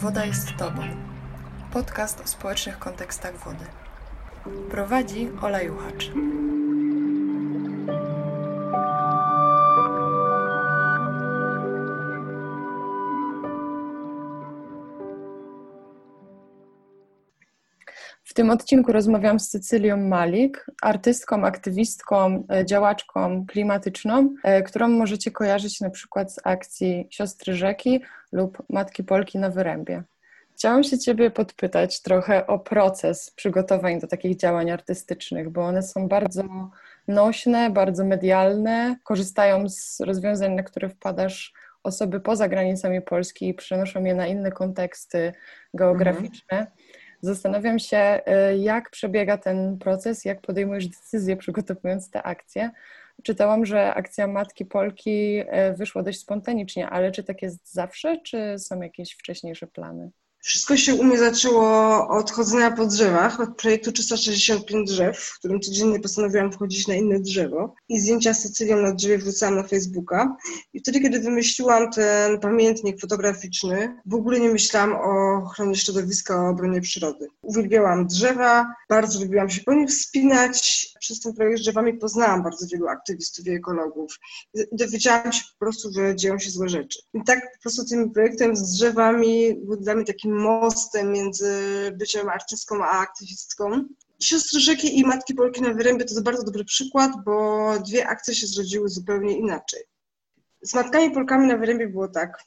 Woda jest Tobą. Podcast o społecznych kontekstach wody. Prowadzi Ola Juchacz. Tym odcinku rozmawiam z Cecylią Malik, artystką, aktywistką, e, działaczką klimatyczną, e, którą możecie kojarzyć na przykład z akcji Siostry Rzeki lub Matki Polki na Wyrębie. Chciałam się Ciebie podpytać trochę o proces przygotowań do takich działań artystycznych, bo one są bardzo nośne, bardzo medialne, korzystają z rozwiązań, na które wpadasz osoby poza granicami Polski i przenoszą je na inne konteksty geograficzne. Mhm. Zastanawiam się, y, jak przebiega ten proces, jak podejmujesz decyzje przygotowując te akcje. Czytałam, że akcja Matki Polki y, wyszła dość spontanicznie, ale czy tak jest zawsze, czy są jakieś wcześniejsze plany? Wszystko się u mnie zaczęło od chodzenia po drzewach, od projektu 365 drzew, w którym codziennie postanowiłam wchodzić na inne drzewo i zdjęcia z Cecylią na drzewie wrzucałam na Facebooka. I wtedy, kiedy wymyśliłam ten pamiętnik fotograficzny, w ogóle nie myślałam o ochronie środowiska, o obronie przyrody. Uwielbiałam drzewa, bardzo lubiłam się po nich wspinać. Przez ten projekt z drzewami poznałam bardzo wielu aktywistów i ekologów. I dowiedziałam się po prostu, że dzieją się złe rzeczy. I tak po prostu tym projektem z drzewami był dla mnie takim mostem między byciem artystką a aktywistką. Siostry Rzeki i Matki Polki na Wyrębie to bardzo dobry przykład, bo dwie akcje się zrodziły zupełnie inaczej. Z Matkami Polkami na Wyrębie było tak,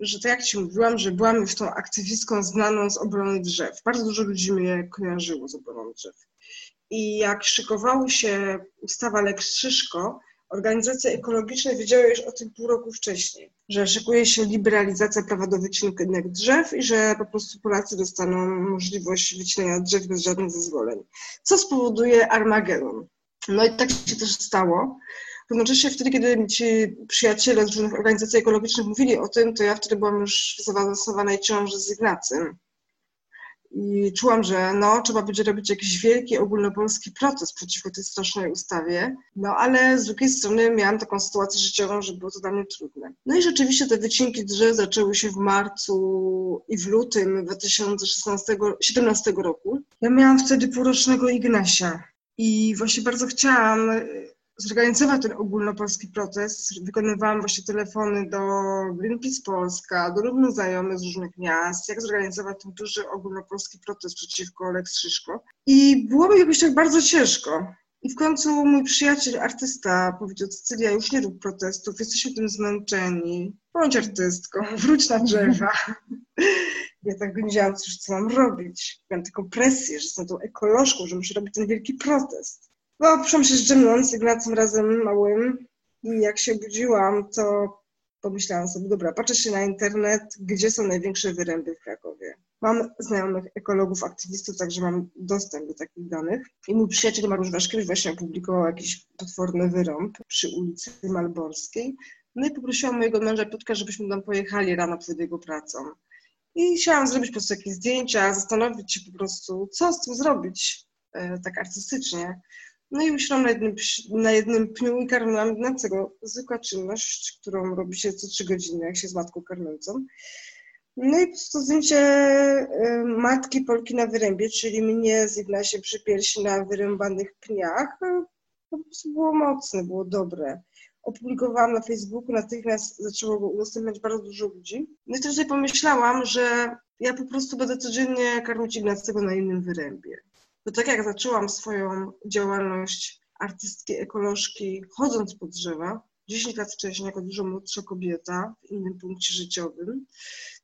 że tak jak Ci mówiłam, że byłam już tą aktywistką znaną z obrony drzew. Bardzo dużo ludzi mnie kojarzyło z obroną drzew. I jak szykowało się ustawa Lex Szyszko, Organizacje ekologiczne wiedziały już o tym pół roku wcześniej, że szykuje się liberalizacja prawa do wycinek drzew i że po prostu Polacy dostaną możliwość wycinania drzew bez żadnych zezwoleń, co spowoduje Armagedon. No i tak się też stało. Jednocześnie wtedy, kiedy ci przyjaciele z różnych organizacji ekologicznych mówili o tym, to ja wtedy byłam już w zaawansowanej ciąży z Ignacym i czułam, że no, trzeba będzie robić jakiś wielki ogólnopolski protest przeciwko tej strasznej ustawie, no ale z drugiej strony miałam taką sytuację życiową, że było to dla mnie trudne. No i rzeczywiście te wycinki drzew zaczęły się w marcu i w lutym 2017 roku. Ja miałam wtedy półrocznego Ignasia i właśnie bardzo chciałam zorganizować ten ogólnopolski protest. Wykonywałam właśnie telefony do Greenpeace Polska, do różnych znajomych z różnych miast, jak zorganizować ten duży ogólnopolski protest przeciwko Lex Szyszko. I było mi jakoś tak bardzo ciężko. I w końcu mój przyjaciel, artysta, powiedział: Cecylia, już nie rób protestów, jesteśmy tym zmęczeni. Bądź artystką, wróć na drzewa. Ja tak wiedziałam, co mam robić. Miałam taką presję, że jestem tą ekolożką, że muszę robić ten wielki protest. No, przyszłam się zdrzemnąć z Ignacym razem małym i jak się budziłam, to pomyślałam sobie, dobra, patrzę się na internet, gdzie są największe wyręby w Krakowie. Mam znajomych ekologów, aktywistów, także mam dostęp do takich danych. I mój przyjaciel Mariusz Waszkiewicz właśnie opublikował jakiś potworny wyrąb przy ulicy Malborskiej. No i poprosiłam mojego męża Piotka, żebyśmy tam pojechali rano przed jego pracą. I chciałam zrobić po prostu jakieś zdjęcia, zastanowić się po prostu, co z tym zrobić e, tak artystycznie. No i usiadłam na jednym, na jednym pniu i karmiłam Ignacego. Zwykła czynność, którą robi się co trzy godziny, jak się z matką karmiącą. No i po prostu zdjęcie y, matki Polki na wyrębie, czyli mnie z Ignaciem przy piersi na wyrębanych pniach, y, po prostu było mocne, było dobre. Opublikowałam na Facebooku, natychmiast zaczęło go udostępniać bardzo dużo ludzi. No i też sobie pomyślałam, że ja po prostu będę codziennie karmić Ignacego na innym wyrębie. Bo tak jak zaczęłam swoją działalność artystki, ekolożki, chodząc po drzewa, 10 lat wcześniej, jako dużo młodsza kobieta w innym punkcie życiowym,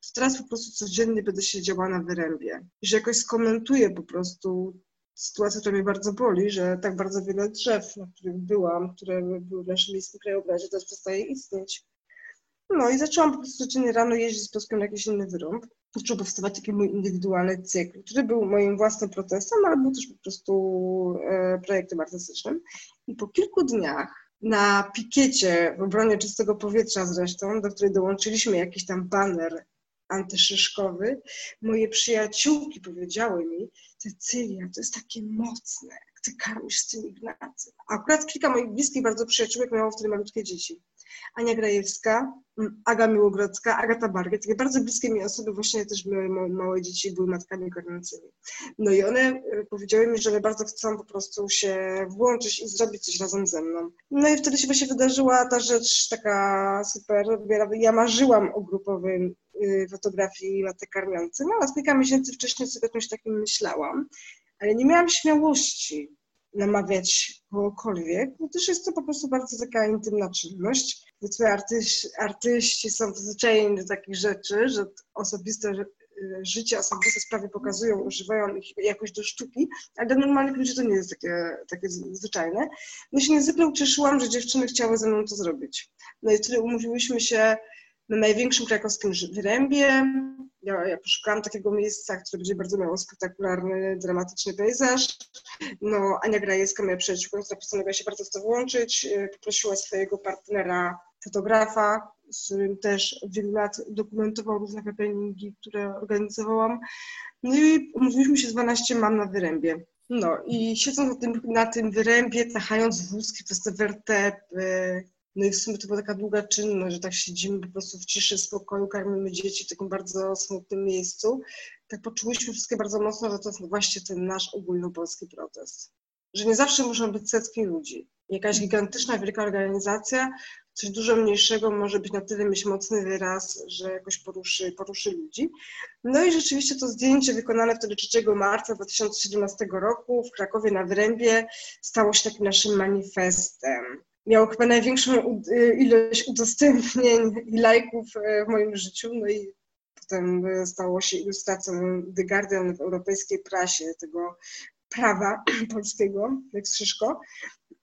to teraz po prostu codziennie będę siedziała na wyrębie. I że jakoś skomentuję po prostu sytuację, która mnie bardzo boli, że tak bardzo wiele drzew, na których byłam, które były w naszym miejskim krajobrazie, teraz przestaje istnieć. No i zaczęłam po prostu codziennie rano jeździć z Polską na jakiś inny wyrąb. Zaczął powstawać taki mój indywidualny cykl, który był moim własnym protestem, ale był też po prostu e, projektem artystycznym. I po kilku dniach na pikiecie w obronie czystego powietrza zresztą, do której dołączyliśmy jakiś tam baner antyszyszkowy, moje przyjaciółki powiedziały mi, Cecylia, to jest takie mocne, jak ty karmisz z tym Ignacym. A akurat kilka moich bliskich bardzo przyjaciółek miało wtedy malutkie dzieci. Ania Grajewska, Aga Miłogrodzka, Agata Barget, takie bardzo bliskie mi osoby, właśnie też były małe dzieci, były matkami karmiącymi. No i one e, powiedziały mi, że one bardzo chcą po prostu się włączyć i zrobić coś razem ze mną. No i wtedy się właśnie wydarzyła ta rzecz taka super. Ja marzyłam o grupowym y, fotografii matek karmiących, no ale kilka miesięcy wcześniej sobie o czymś takim myślałam, ale nie miałam śmiałości namawiać kogokolwiek, bo też jest to po prostu bardzo taka intymna czynność. Artyści, artyści są przyzwyczajeni do takich rzeczy, że osobiste życie, osobiste sprawy pokazują, używają ich jakoś do sztuki, ale dla normalnych ludzi to nie jest takie, takie zwyczajne. No się niezwykle ucieszyłam, że dziewczyny chciały ze mną to zrobić. No i wtedy umówiłyśmy się na największym krakowskim wyrębie. Ja, ja poszukałam takiego miejsca, które będzie bardzo miało spektakularny, dramatyczny pejzaż. No, Ania Grajewska, moja przyjaciółka, która postanowiła się bardzo w to włączyć, y, poprosiła swojego partnera, fotografa, z którym też wielu lat dokumentował różne happeningi, które organizowałam. No i umówiliśmy się z 12 mam na wyrębie. No i siedząc na tym, na tym wyrębie, tachając wózki przez te wertepy, no i w sumie to była taka długa czynność, że tak siedzimy po prostu w ciszy, spokoju, karmimy dzieci w takim bardzo smutnym miejscu. Tak poczuliśmy wszystkie bardzo mocno, że to jest właśnie ten nasz ogólnopolski protest. Że nie zawsze muszą być setki ludzi. Jakaś gigantyczna, wielka organizacja, coś dużo mniejszego może być na tyle mieć mocny wyraz, że jakoś poruszy, poruszy ludzi. No i rzeczywiście to zdjęcie wykonane wtedy 3 marca 2017 roku w Krakowie na Wrębie stało się takim naszym manifestem miał chyba największą y, ilość udostępnień i lajków y, w moim życiu. No i potem y, stało się ilustracją The Guardian w europejskiej prasie tego prawa polskiego, jak Szyszko.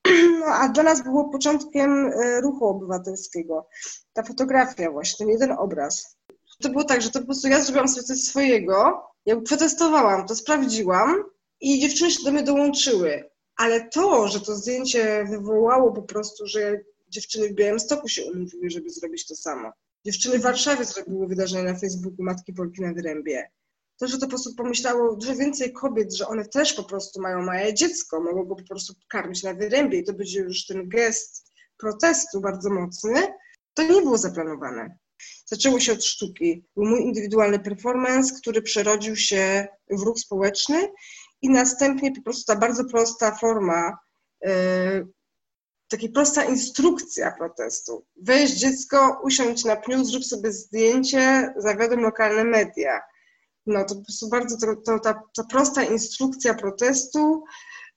No, a dla nas było początkiem ruchu obywatelskiego. Ta fotografia właśnie, ten jeden obraz. To było tak, że to po prostu ja zrobiłam sobie coś swojego, jakby protestowałam, to sprawdziłam i dziewczyny się do mnie dołączyły ale to, że to zdjęcie wywołało po prostu, że dziewczyny w Białymstoku się umówiły, żeby zrobić to samo. Dziewczyny w Warszawie zrobiły wydarzenie na Facebooku Matki Polki na Wyrębie. To, że to po prostu pomyślało dużo więcej kobiet, że one też po prostu mają małe dziecko, mogą go po prostu karmić na Wyrębie i to będzie już ten gest protestu bardzo mocny, to nie było zaplanowane. Zaczęło się od sztuki. Był mój indywidualny performance, który przerodził się w ruch społeczny i następnie po prostu ta bardzo prosta forma, yy, taka prosta instrukcja protestu. Weź dziecko, usiądź na pniu, zrób sobie zdjęcie, zawiadom lokalne media. No to po prostu bardzo to, to, ta, ta prosta instrukcja protestu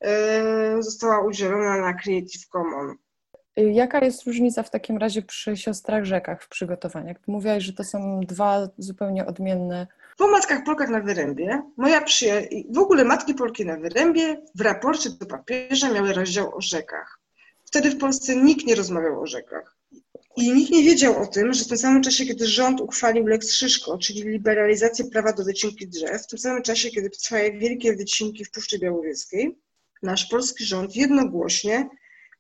yy, została udzielona na Creative Commons. Jaka jest różnica w takim razie przy siostrach rzekach w przygotowaniach? Mówiłaś, że to są dwa zupełnie odmienne po Matkach Polkach na Wyrębie, moja przyjaciółka, w ogóle Matki Polki na Wyrębie w raporcie do papieża miały rozdział o rzekach. Wtedy w Polsce nikt nie rozmawiał o rzekach. I nikt nie wiedział o tym, że w tym samym czasie, kiedy rząd uchwalił Lex Szyszko, czyli liberalizację prawa do wycinki drzew, w tym samym czasie, kiedy trwały wielkie wycinki w Puszczy Białowieskiej, nasz polski rząd jednogłośnie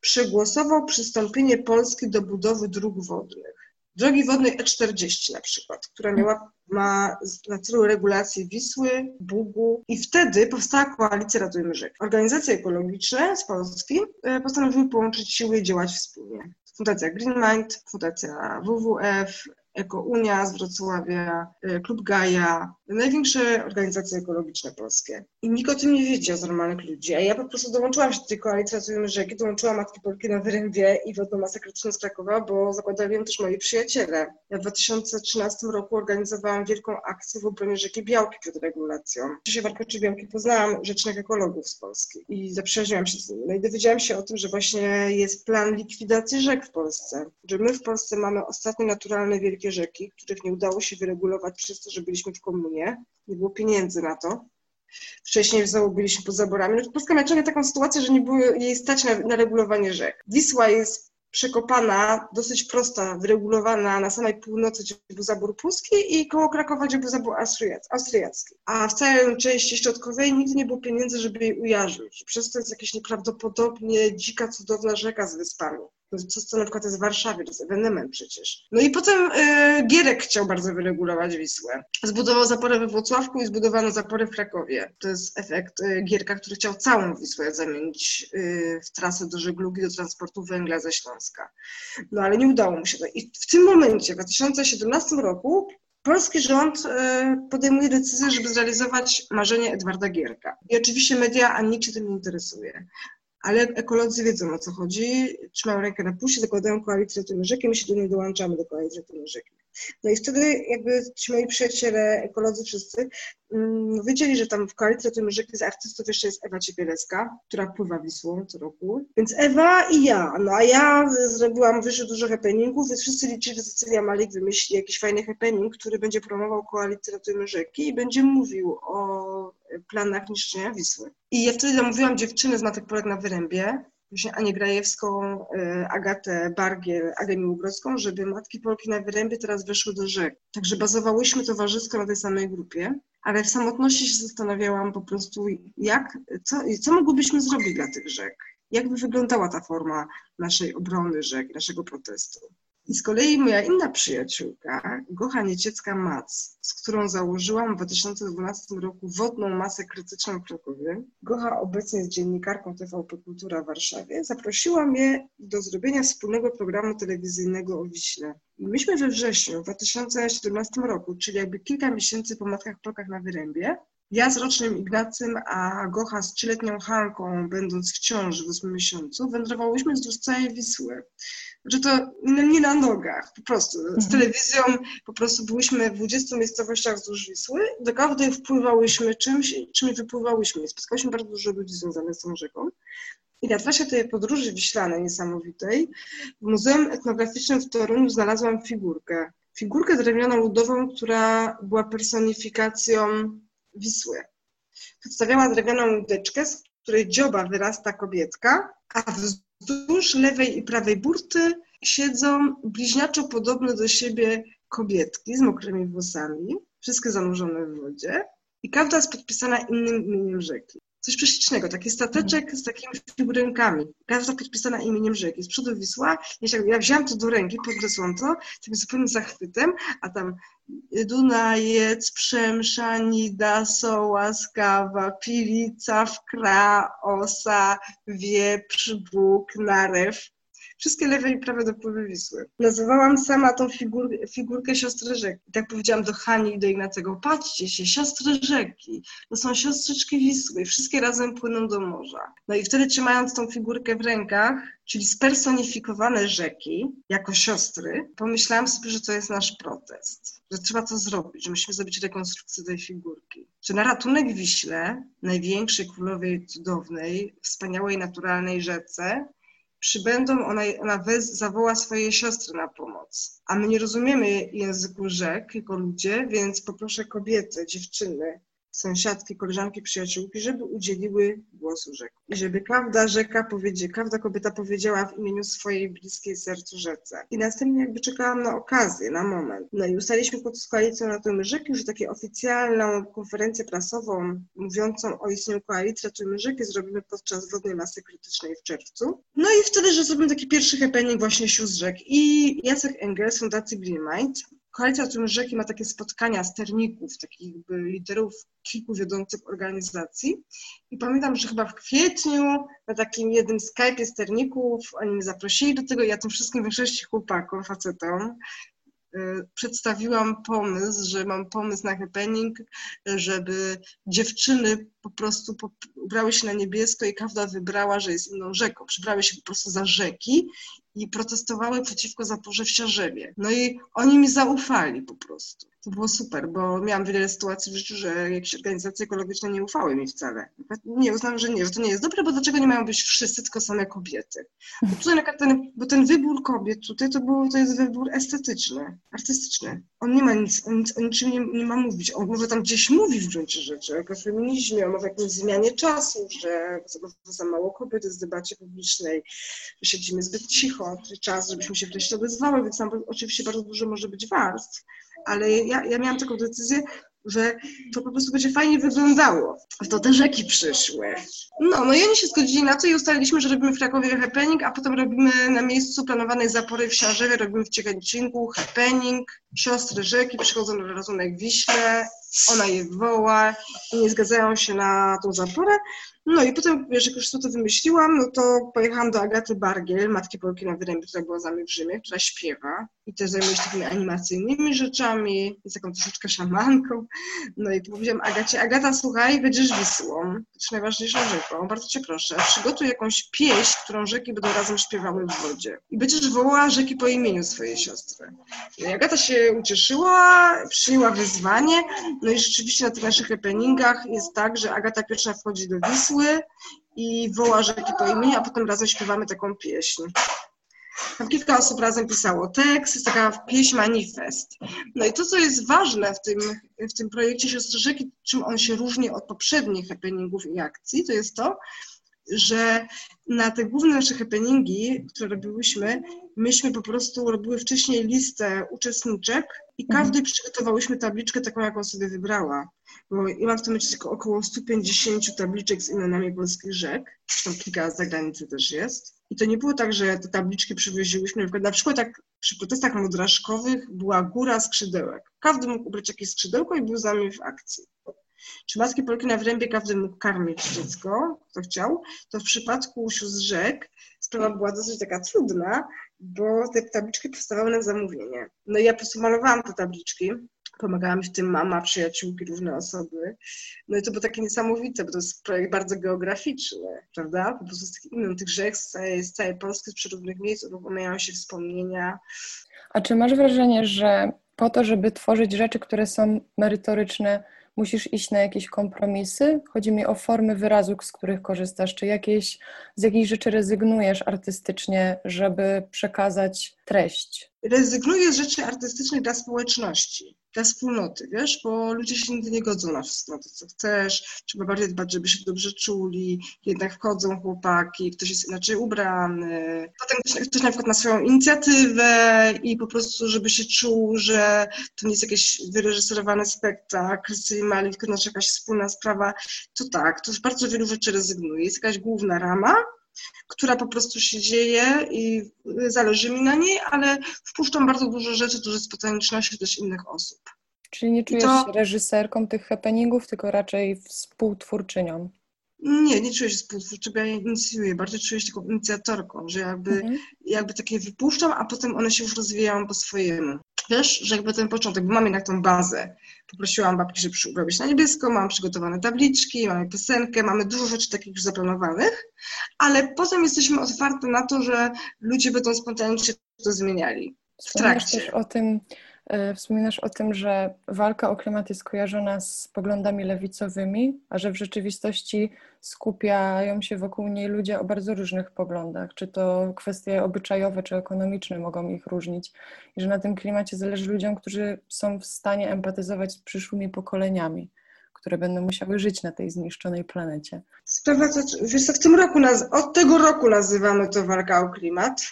przegłosował przystąpienie Polski do budowy dróg wodnych. Drogi wodnej E40 na przykład, która miała ma na celu regulację Wisły, Bugu i wtedy powstała koalicja Ratujmy Rzek. Organizacje ekologiczne z Polski e, postanowiły połączyć siły i działać wspólnie. Fundacja Green Mind, Fundacja WWF, Eko-Unia z Wrocławia, e, Klub Gaja, największe organizacje ekologiczne polskie. I nikt o tym nie wiedział z normalnych ludzi, a ja po prostu dołączyłam się do tej koalicji Ratujemy Rzeki, dołączyłam Matki Polki na Wyrębie i Wodną Masę Krytyczną z Krakowa, bo zakładali ją też moi przyjaciele. Ja w 2013 roku organizowałam wielką akcję w obronie rzeki Białki przed regulacją. W czasie warkoczy Białki poznałam rzecznych ekologów z Polski i zaprzyjaźniłam się z nimi. No i dowiedziałam się o tym, że właśnie jest plan likwidacji rzek w Polsce, że my w Polsce mamy ostatnie naturalne wielkie rzeki, których nie udało się wyregulować przez to, że byliśmy w komunie, nie było pieniędzy na to. Wcześniej znowu byliśmy pod zaborami. No, Polska miała ciągle taką sytuację, że nie było jej stać na, na regulowanie rzek. Wisła jest przekopana, dosyć prosta, wyregulowana na samej północy, gdzie był zabór pruski i koło Krakowa, gdzie był zabór austriacki. A w całej części środkowej nigdy nie było pieniędzy, żeby jej ujarzmić. Przez to jest jakaś nieprawdopodobnie dzika, cudowna rzeka z wyspami. Co, co na przykład jest w Warszawie, to jest ewenement przecież. No i potem y, Gierek chciał bardzo wyregulować Wisłę. Zbudował zaporę we Włocławku i zbudowano zaporę w Krakowie. To jest efekt y, Gierka, który chciał całą Wisłę zamienić y, w trasę do żeglugi, do transportu węgla ze Śląska. No ale nie udało mu się to. I w tym momencie, w 2017 roku, polski rząd podejmuje decyzję, żeby zrealizować marzenie Edwarda Gierka. I oczywiście media, a nikt się tym nie interesuje ale ekolodzy wiedzą o co chodzi, trzymają rękę na pulsie, zakładają koalicję tym rzekiem, my się do niej dołączamy do koalicji tym rzekiem. No i wtedy jakby ci moi przyjaciele, ekolodzy wszyscy, mm, wiedzieli, że tam w koalicji tym rzeki z artystów jeszcze jest Ewa Ciepielecka, która pływa Wisłą co roku. Więc Ewa i ja. No a ja zrobiłam wyżej dużo happeningów, więc wszyscy liczyli, że Cecylia Malik wymyśli jakiś fajny happening, który będzie promował koalicję Ratujmy Rzeki i będzie mówił o planach niszczenia Wisły. I ja wtedy zamówiłam dziewczyny z Matek Polek na Wyrębie, właśnie Anię Grajewską, y, Agatę Bargiel, Agę Miłogrodzką, żeby Matki Polki na Wyrębie teraz weszły do rzek. Także bazowałyśmy towarzysko na tej samej grupie, ale w samotności się zastanawiałam po prostu, jak, co, co mogłybyśmy zrobić dla tych rzek? Jak by wyglądała ta forma naszej obrony rzek, naszego protestu? I z kolei moja inna przyjaciółka, Gocha Nieciecka-Mac, z którą założyłam w 2012 roku wodną masę krytyczną w Krakowie, Gocha obecnie jest dziennikarką TVP Kultura w Warszawie, zaprosiła mnie do zrobienia wspólnego programu telewizyjnego o Wiśle. Myśmy we wrześniu 2017 roku, czyli jakby kilka miesięcy po Matkach Polkach na Wyrębie, ja z rocznym Ignacym, a Gocha z trzyletnią Hanką, będąc w ciąży w ósmym miesiącu, wędrowałyśmy wzdłuż całej Wisły że to nie na nogach, po prostu. Z mhm. telewizją po prostu byliśmy w 20 miejscowościach wzdłuż Wisły, do każdej wpływałyśmy czymś, czymś wypływałyśmy. Spotkałyśmy bardzo dużo ludzi związanych z tą rzeką. I na trasie tej podróży wiślanej niesamowitej w Muzeum Etnograficznym w Toruniu znalazłam figurkę. Figurkę drewnianą ludową, która była personifikacją Wisły. Przedstawiała drewnianą łódeczkę, z której dzioba wyrasta kobietka, a wzdłuż lewej i prawej burty siedzą bliźniaczo podobne do siebie kobietki z mokrymi włosami, wszystkie zanurzone w wodzie i każda jest podpisana innym imieniem rzeki. Coś prześlicznego, taki stateczek z takimi figurynkami. Każda podpisana imieniem rzeki. Z przodu Wisła. Ja wziąłam to do ręki, podniosłam to, takim zupełnym zachwytem, a tam Dunajec, Przemsza, Nida, Soła, Skawa, Pilica, Wkra, Osa, Wieprz, Bóg, Narew. Wszystkie lewe i prawe dopływy Wisły. Nazywałam sama tą figur, figurkę siostry rzeki. I tak powiedziałam do Hani i do Ignacego, patrzcie się, siostry rzeki, to są siostrzyczki Wisły, wszystkie razem płyną do morza. No i wtedy trzymając tą figurkę w rękach, czyli spersonifikowane rzeki jako siostry, pomyślałam sobie, że to jest nasz protest, że trzeba to zrobić, że musimy zrobić rekonstrukcję tej figurki. Że na ratunek Wiśle, największej królowej cudownej, wspaniałej naturalnej rzece, przybędą, ona, ona wez, zawoła swoje siostry na pomoc. A my nie rozumiemy języku rzek jako ludzie, więc poproszę kobiety, dziewczyny, sąsiadki, koleżanki, przyjaciółki, żeby udzieliły głosu rzek. I żeby każda rzeka powiedziała, każda kobieta powiedziała w imieniu swojej bliskiej sercu rzece. I następnie jakby czekałam na okazję, na moment. No i ustaliśmy pod koalicją na tym rzeki, że taką oficjalną konferencję prasową mówiącą o istnieniu koalicji Ratujmy Rzeki zrobimy podczas wodnej masy krytycznej w czerwcu. No i wtedy, że zrobimy taki pierwszy happening właśnie sióstr rzek. I Jacek Engel z Fundacji Green Mind Koalicja Otwórz Rzeki ma takie spotkania sterników, takich liderów kilku wiodących organizacji. I pamiętam, że chyba w kwietniu na takim jednym Skype'ie sterników oni mnie zaprosili do tego. Ja tym wszystkim większości chłopakom, facetom y, przedstawiłam pomysł, że mam pomysł na happening, żeby dziewczyny po prostu ubrały się na niebiesko i każda wybrała, że jest inną rzeką. Przybrały się po prostu za rzeki i protestowały przeciwko zaporze w Siarzewie. No i oni mi zaufali po prostu. To było super, bo miałam wiele sytuacji w życiu, że jakieś organizacje ekologiczne nie ufały mi wcale. Nie, uznałam, że nie, że to nie jest dobre, bo dlaczego nie mają być wszyscy, tylko same kobiety? Bo tutaj na ten, bo ten wybór kobiet tutaj to, był, to jest wybór estetyczny, artystyczny. On nie ma nic, on, nic, o niczym nie, nie ma mówić. On może tam gdzieś mówi w gruncie rzeczy o feminizmie, o jakimś zmianie czasu, że za mało kobiet jest w debacie publicznej, że siedzimy zbyt cicho, czas, żebyśmy się wreszcie odezwały, więc tam oczywiście bardzo dużo może być warstw, ale ja, ja miałam taką decyzję, że to po prostu będzie fajnie wyglądało. To te rzeki przyszły. No, no i oni się zgodzili na to i ustaliliśmy, że robimy w Krakowie happening, a potem robimy na miejscu planowanej zapory w Siarzewie, robimy w Ciekańcinku happening, siostry rzeki przychodzą na razunek Wiśle, ona je woła i nie zgadzają się na tą zaporę, no i potem, jak już to wymyśliłam, no to pojechałam do Agaty Bargiel, matki Polki na Wyrębie, która była z nami w Rzymie, która śpiewa też zajmuje się takimi animacyjnymi rzeczami, jest taką troszeczkę szamanką. No i powiedziałam Agacie, Agata, słuchaj, będziesz Wisłą, też najważniejszą rzeką, bardzo cię proszę, przygotuj jakąś pieśń, którą rzeki będą razem śpiewały w wodzie. I będziesz wołała rzeki po imieniu swojej siostry. No i Agata się ucieszyła, przyjęła wyzwanie, no i rzeczywiście na tych naszych happeningach jest tak, że Agata pierwsza wchodzi do Wisły i woła rzeki po imieniu, a potem razem śpiewamy taką pieśń. Tam kilka osób razem pisało tekst, jest taka pieśń manifest. No i to, co jest ważne w tym, w tym projekcie Siostry Rzeki, czym on się różni od poprzednich happeningów i akcji, to jest to, że na te główne nasze happeningi, które robiłyśmy, myśmy po prostu robiły wcześniej listę uczestniczek i mhm. każdej przygotowałyśmy tabliczkę taką, jaką sobie wybrała. Bo ja mam w tym momencie tylko około 150 tabliczek z imionami polskich rzek, zresztą kilka z zagranicy też jest. I to nie było tak, że te tabliczki przywoziłyśmy, na przykład, na przykład tak przy protestach modraszkowych była góra skrzydełek. Każdy mógł ubrać jakieś skrzydełko i był z nami w akcji. Czy matki Polki na wrębie każdy mógł karmić dziecko, kto chciał, to w przypadku sióstr rzek sprawa była dosyć taka trudna, bo te tabliczki powstawały na zamówienie. No i ja po prostu malowałam te tabliczki, pomagała mi w tym mama, przyjaciółki, różne osoby. No i to było takie niesamowite, bo to jest projekt bardzo geograficzny, prawda? Po prostu z tych innych tych rzek z całej, z całej Polski, z przeróżnych miejsc uruchamiają się wspomnienia. A czy masz wrażenie, że po to, żeby tworzyć rzeczy, które są merytoryczne, musisz iść na jakieś kompromisy? Chodzi mi o formy wyrazu, z których korzystasz. Czy jakieś, z jakichś rzeczy rezygnujesz artystycznie, żeby przekazać treść? Rezygnuję z rzeczy artystycznych dla społeczności dla wspólnoty, wiesz, bo ludzie się nigdy nie godzą na wszystko, to co chcesz, trzeba bardziej dbać, żeby się dobrze czuli, jednak wchodzą chłopaki, ktoś jest inaczej ubrany, potem ktoś, ktoś na przykład ma swoją inicjatywę i po prostu, żeby się czuł, że to nie jest jakiś wyreżyserowany spektakl, mali, tylko nasza jakaś wspólna sprawa, to tak, to z bardzo wielu rzeczy rezygnuje. Jest jakaś główna rama, która po prostu się dzieje i zależy mi na niej, ale wpuszczam bardzo dużo rzeczy, dużo spontaniczności też innych osób. Czyli nie czujesz to... się reżyserką tych happeningów, tylko raczej współtwórczynią? Nie, nie czuję się współtwórczą, ja je inicjuję, bardziej czuję się taką inicjatorką, że jakby, mhm. jakby takie wypuszczam, a potem one się już rozwijają po swojemu. Wiesz, że jakby ten początek, bo mam jednak tą bazę. Poprosiłam babki, żeby robić na niebiesko, mam przygotowane tabliczki, mamy piosenkę, mamy dużo rzeczy takich już zaplanowanych, ale potem jesteśmy otwarte na to, że ludzie będą spontanicznie to zmieniali w trakcie. też o tym, wspominasz o tym, że walka o klimat jest kojarzona z poglądami lewicowymi, a że w rzeczywistości skupiają się wokół niej ludzie o bardzo różnych poglądach. Czy to kwestie obyczajowe, czy ekonomiczne mogą ich różnić. I że na tym klimacie zależy ludziom, którzy są w stanie empatyzować z przyszłymi pokoleniami które będą musiały żyć na tej zniszczonej planecie. Sprawa to, wiesz co, w tym roku, od tego roku nazywamy to walka o klimat.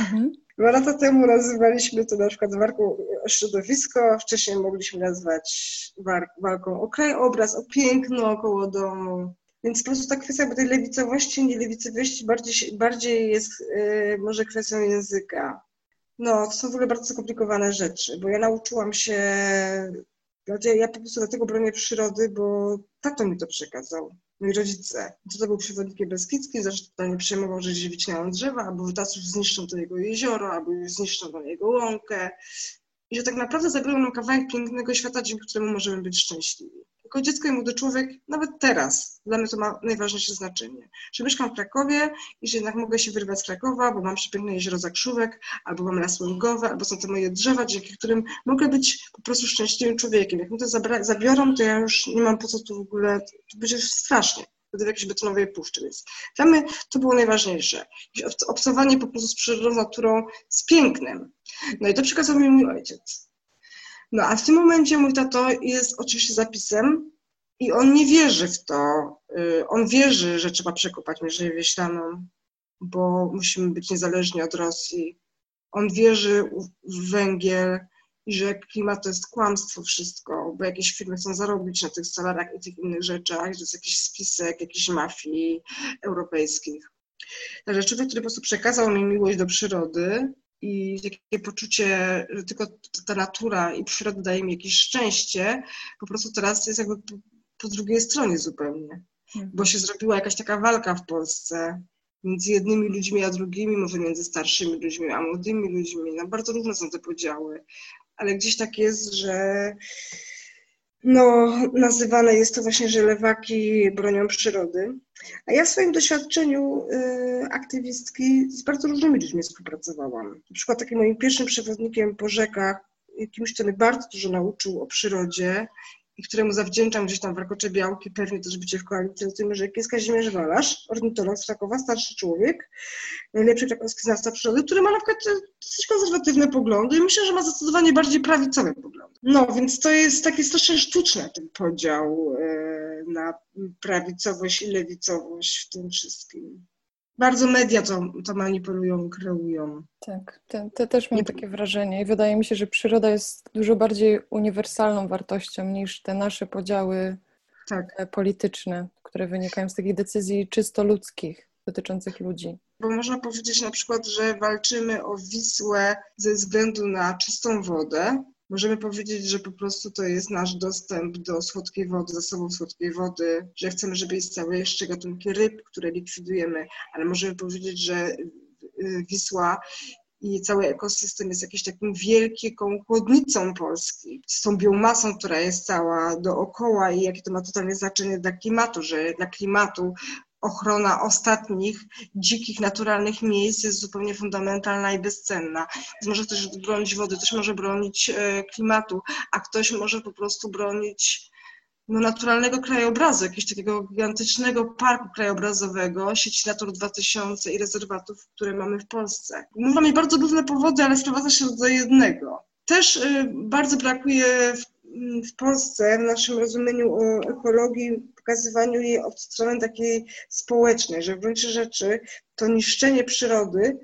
Mhm. Dwa lata temu nazywaliśmy to na przykład walką o środowisko, wcześniej mogliśmy nazwać walką o krajobraz, o piękno około domu. Więc po prostu ta kwestia tej lewicowości, nielewicowości bardziej, bardziej jest yy, może kwestią języka. No, to są w ogóle bardzo skomplikowane rzeczy, bo ja nauczyłam się, ja, ja po prostu dlatego bronię przyrody, bo tato mi to przekazał moi rodzice. To był przewodnikiem Beskidzkim, zresztą nie przejmował, że gdzieś wycinają drzewa, albo wytasów zniszczą to jego jezioro, albo zniszczą to jego łąkę. I że tak naprawdę zabiorą nam kawałek pięknego świata, dzięki któremu możemy być szczęśliwi. Jako dziecko i młody człowiek, nawet teraz, dla mnie to ma najważniejsze znaczenie. Że mieszkam w Krakowie i że jednak mogę się wyrwać z Krakowa, bo mam przepiękne jezioro Zakrzówek, albo mam las łęgowe, albo są te moje drzewa, dzięki którym mogę być po prostu szczęśliwym człowiekiem. Jak mi to zabiorą, to ja już nie mam po co tu w ogóle, to będzie strasznie w jakiejś betonowej puszczy. Więc dla mnie to było najważniejsze. Obcowanie po prostu z przyrodą, naturą, z pięknem. No i to przekazał mi mój ojciec. No a w tym momencie mój tato jest oczywiście zapisem i on nie wierzy w to. Y, on wierzy, że trzeba przekopać Mierzeję Wieślaną, bo musimy być niezależni od Rosji. On wierzy w węgiel i że klimat to jest kłamstwo wszystko, bo jakieś firmy chcą zarobić na tych salariach i tych innych rzeczach, że jest jakiś spisek jakiejś mafii europejskich. Także człowiek, który po prostu przekazał mi miłość do przyrody i takie poczucie, że tylko ta natura i przyroda daje mi jakieś szczęście, po prostu teraz jest jakby po, drugiej stronie zupełnie. Mhm. Bo się zrobiła jakaś taka walka w Polsce między jednymi ludźmi a drugimi, może między starszymi ludźmi a młodymi ludźmi. No, bardzo różne są te podziały, ale gdzieś tak jest, że no, nazywane jest to właśnie, że lewaki bronią przyrody. A ja w swoim doświadczeniu y, aktywistki z bardzo różnymi ludźmi współpracowałam. Na przykład takim moim pierwszym przewodnikiem po rzekach, kimś, kto mnie bardzo dużo nauczył o przyrodzie i któremu zawdzięczam gdzieś tam w Rakocze Białki, pewnie też bycie w koalicji z tym, że jest Kazimierz Walasz, ornitolog z Krakowa, starszy człowiek, najlepszy krakowski znawca przyrody, który ma na przykład dosyć konserwatywne poglądy i myślę, że ma zdecydowanie bardziej prawicowe poglądy. No, więc to jest taki strasznie sztuczny ten podział e, na prawicowość i lewicowość w tym wszystkim bardzo media to, to manipulują, kreują. Tak, te, te też mam takie wrażenie i wydaje mi się, że przyroda jest dużo bardziej uniwersalną wartością niż te nasze podziały tak. E, polityczne, które wynikają z takich decyzji czysto ludzkich dotyczących ludzi. Bo można powiedzieć na przykład, że walczymy o Wisłę ze względu na czystą wodę, Możemy powiedzieć, że po prostu to jest nasz dostęp do słodkiej wody, zasobów słodkiej wody, że chcemy, żeby istniały jeszcze gatunki ryb, które likwidujemy, ale możemy powiedzieć, że y, Wisła i cały ekosystem jest jakimś takim wielką chłodnicą Polski, z tą biomasą, która jest cała dookoła i jakie to ma totalnie znaczenie dla klimatu, że dla klimatu ochrona ostatnich dzikich, naturalnych miejsc jest zupełnie fundamentalna i bezcenna. Może ktoś bronić wody, ktoś może bronić e, klimatu, a ktoś może po prostu bronić no, naturalnego krajobrazu, jakiegoś takiego gigantycznego parku krajobrazowego, sieci Natur 2000 i rezerwatów, które mamy w Polsce. Mamy bardzo różne powody, ale sprowadza się do jednego. Też y, bardzo brakuje w, w Polsce, w naszym rozumieniu o ekologii, pokazywaniu jej od strony takiej społecznej, że w gruncie rzeczy to niszczenie przyrody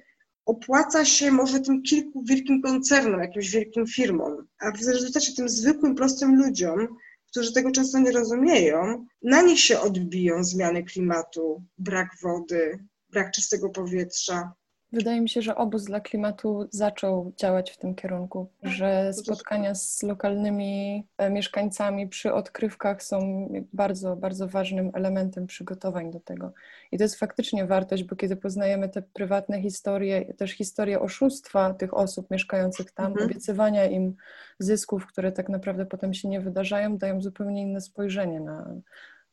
opłaca się może tym kilku wielkim koncernom, jakimś wielkim firmom, a w rezultacie tym zwykłym, prostym ludziom, którzy tego często nie rozumieją, na nich się odbiją zmiany klimatu, brak wody, brak czystego powietrza, Wydaje mi się, że obóz dla klimatu zaczął działać w tym kierunku, że spotkania z lokalnymi e, mieszkańcami przy odkrywkach są bardzo, bardzo ważnym elementem przygotowań do tego. I to jest faktycznie wartość, bo kiedy poznajemy te prywatne historie, też historie oszustwa tych osób mieszkających tam, mhm. obiecywania im zysków, które tak naprawdę potem się nie wydarzają, dają zupełnie inne spojrzenie na,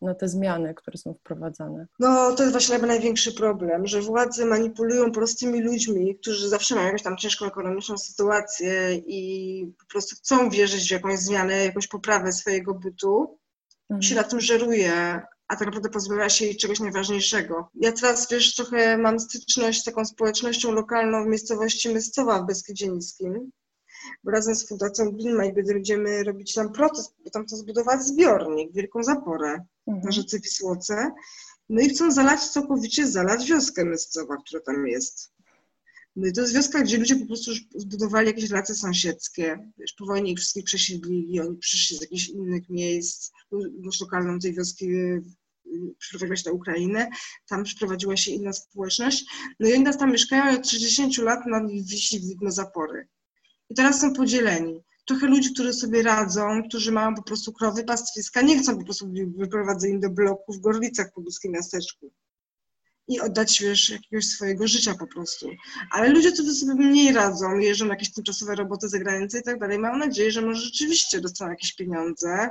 na te zmiany, które są wprowadzane? No, to jest właśnie chyba największy problem, że władze manipulują prostymi ludźmi, którzy zawsze mają jakąś tam ciężką ekonomiczną sytuację i po prostu chcą wierzyć w jakąś zmianę, jakąś poprawę swojego bytu. Mhm. się na tym żeruje, a tak naprawdę pozbawia się jej czegoś najważniejszego. Ja teraz, wiesz, trochę mam styczność z taką społecznością lokalną w miejscowości Myscowa w Beskidzie Niskim, razem z Fundacją Greenmite będziemy robić tam protest, bo tam chcą zbudować zbiornik, wielką zaporę mhm. na rzece Wisłoce. No i chcą zalać całkowicie, zalać wioskę Myscowa, która tam jest. No i to jest wioska, gdzie ludzie po prostu już zbudowali jakieś relacje sąsiedzkie. Wiesz, po wojnie ich wszystkich przesiedlili, oni przyszli z jakichś innych miejsc. Już lokalną tej wioski y, przeprowadziła się na Ukrainę, tam przeprowadziła się inna społeczność. No i oni nas tam mieszkają od 60 lat na wisi widno zapory. I teraz są podzieleni. Trochę ludzi, którzy sobie radzą, którzy mają po prostu krowy, pastwiska, nie chcą po prostu wyprowadzeni do bloku w Gorlicach po polskim miasteczku i oddać wiesz, jakiegoś swojego życia po prostu. Ale ludzie, którzy sobie mniej radzą, jeżdżą na jakieś tymczasowe roboty za granicę i tak dalej, mam nadzieję, że może rzeczywiście dostaną jakieś pieniądze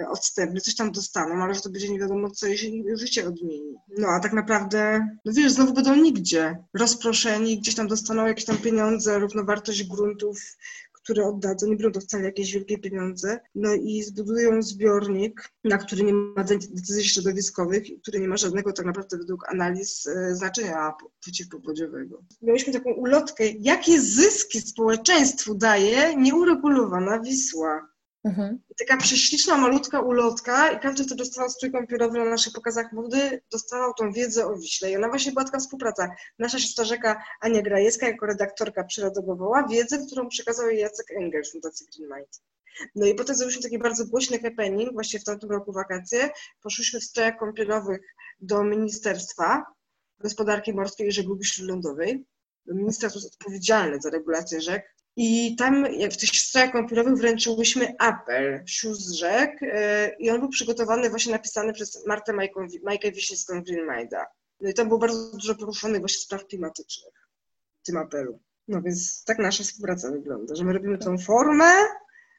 e, odstępne, coś tam dostaną, ale że to będzie nie wiadomo co, jeśli życie odmieni. No a tak naprawdę, no wiesz, znowu będą nigdzie rozproszeni, gdzieś tam dostaną jakieś tam pieniądze, równowartość gruntów, które oddadzą, nie będą to wcale jakieś wielkie pieniądze, no i zbudują zbiornik, na który nie ma decyzji środowiskowych, który nie ma żadnego tak naprawdę według analiz e, znaczenia przeciwpowodziowego. Mieliśmy taką ulotkę, jakie zyski społeczeństwu daje nieuregulowana Wisła. Mhm. taka prześliczna, malutka ulotka i każdy, kto dostawał strój kąpielowy na naszych pokazach mody, dostawał tą wiedzę o Wiśle. I ona właśnie była taka współpraca. Nasza siostra Ania Grajewska jako redaktorka przyrodowała wiedzę, którą przekazał jej Jacek Engel z Fundacji Green Mind. No i potem zrobiliśmy taki bardzo głośny happening, właśnie w tamtym roku wakacje. Poszliśmy w strojach kąpielowych do Ministerstwa Gospodarki Morskiej i Żeglugi Śródlądowej. Ministerstwo jest odpowiedzialne za regulację rzek i tam w tych strojach kąpielowych wręczyłyśmy apel sióstr rzek e, i on był przygotowany, właśnie napisany przez Martę Majkę Wiśniewską Green Minda. No i tam było bardzo dużo poruszonych właśnie spraw klimatycznych w tym apelu. No więc tak nasza współpraca wygląda, że my robimy tą formę,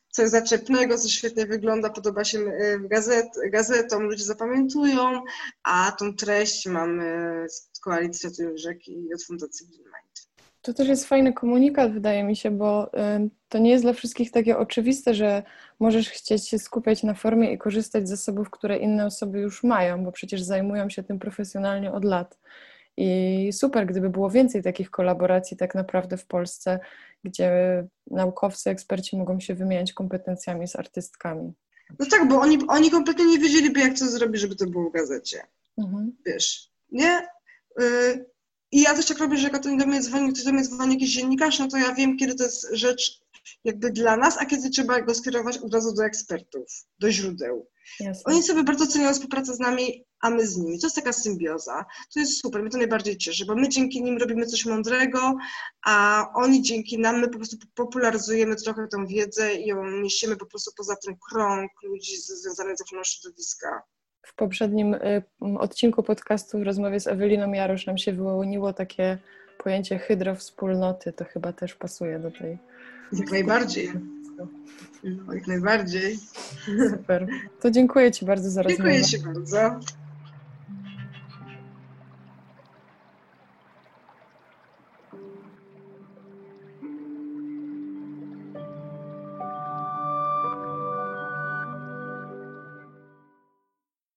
co jest zaczepnego, co świetnie wygląda, podoba się e, gazet, gazetom, ludzie zapamiętują, a tą treść mamy z Koalicji Ratują Rzeki i od Fundacji Green Mind. To też jest fajny komunikat, wydaje mi się, bo y, to nie jest dla wszystkich takie oczywiste, że możesz chcieć się skupiać na formie i korzystać z zasobów, które inne osoby już mają, bo przecież zajmują się tym profesjonalnie od lat. I super, gdyby było więcej takich kolaboracji tak naprawdę w Polsce, gdzie naukowcy, eksperci mogą się wymieniać kompetencjami z artystkami. No tak, bo oni, oni kompletnie nie wiedzieliby, jak to zrobić, żeby to było w gazecie. Mhm. Wiesz, nie? Y, I ja też tak robię, że jak ktoś do mnie dzwoni, ktoś do mnie dzwoni jakiś dziennikarz, no to ja wiem, kiedy to jest rzecz jakby dla nas, a kiedy trzeba go skierować od razu do ekspertów, do źródeł. Jasne. Oni sobie bardzo cenią współpracę z nami, a my z nimi. To jest taka symbioza. To jest super, mnie to najbardziej cieszy, bo my dzięki nim robimy coś mądrego, a oni dzięki nam, my po prostu popularyzujemy trochę tą wiedzę i ją niesiemy po prostu poza ten krąg ludzi związanych z ochroną środowiska. W poprzednim y, odcinku podcastu w rozmowie z Eweliną Jarosz nam się wyłoniło takie pojęcie hydrowspólnoty, to chyba też pasuje do tej jak najbardziej. Jak najbardziej. Super. To dziękuję Ci bardzo za rozmowę. Dziękuję Ci bardzo.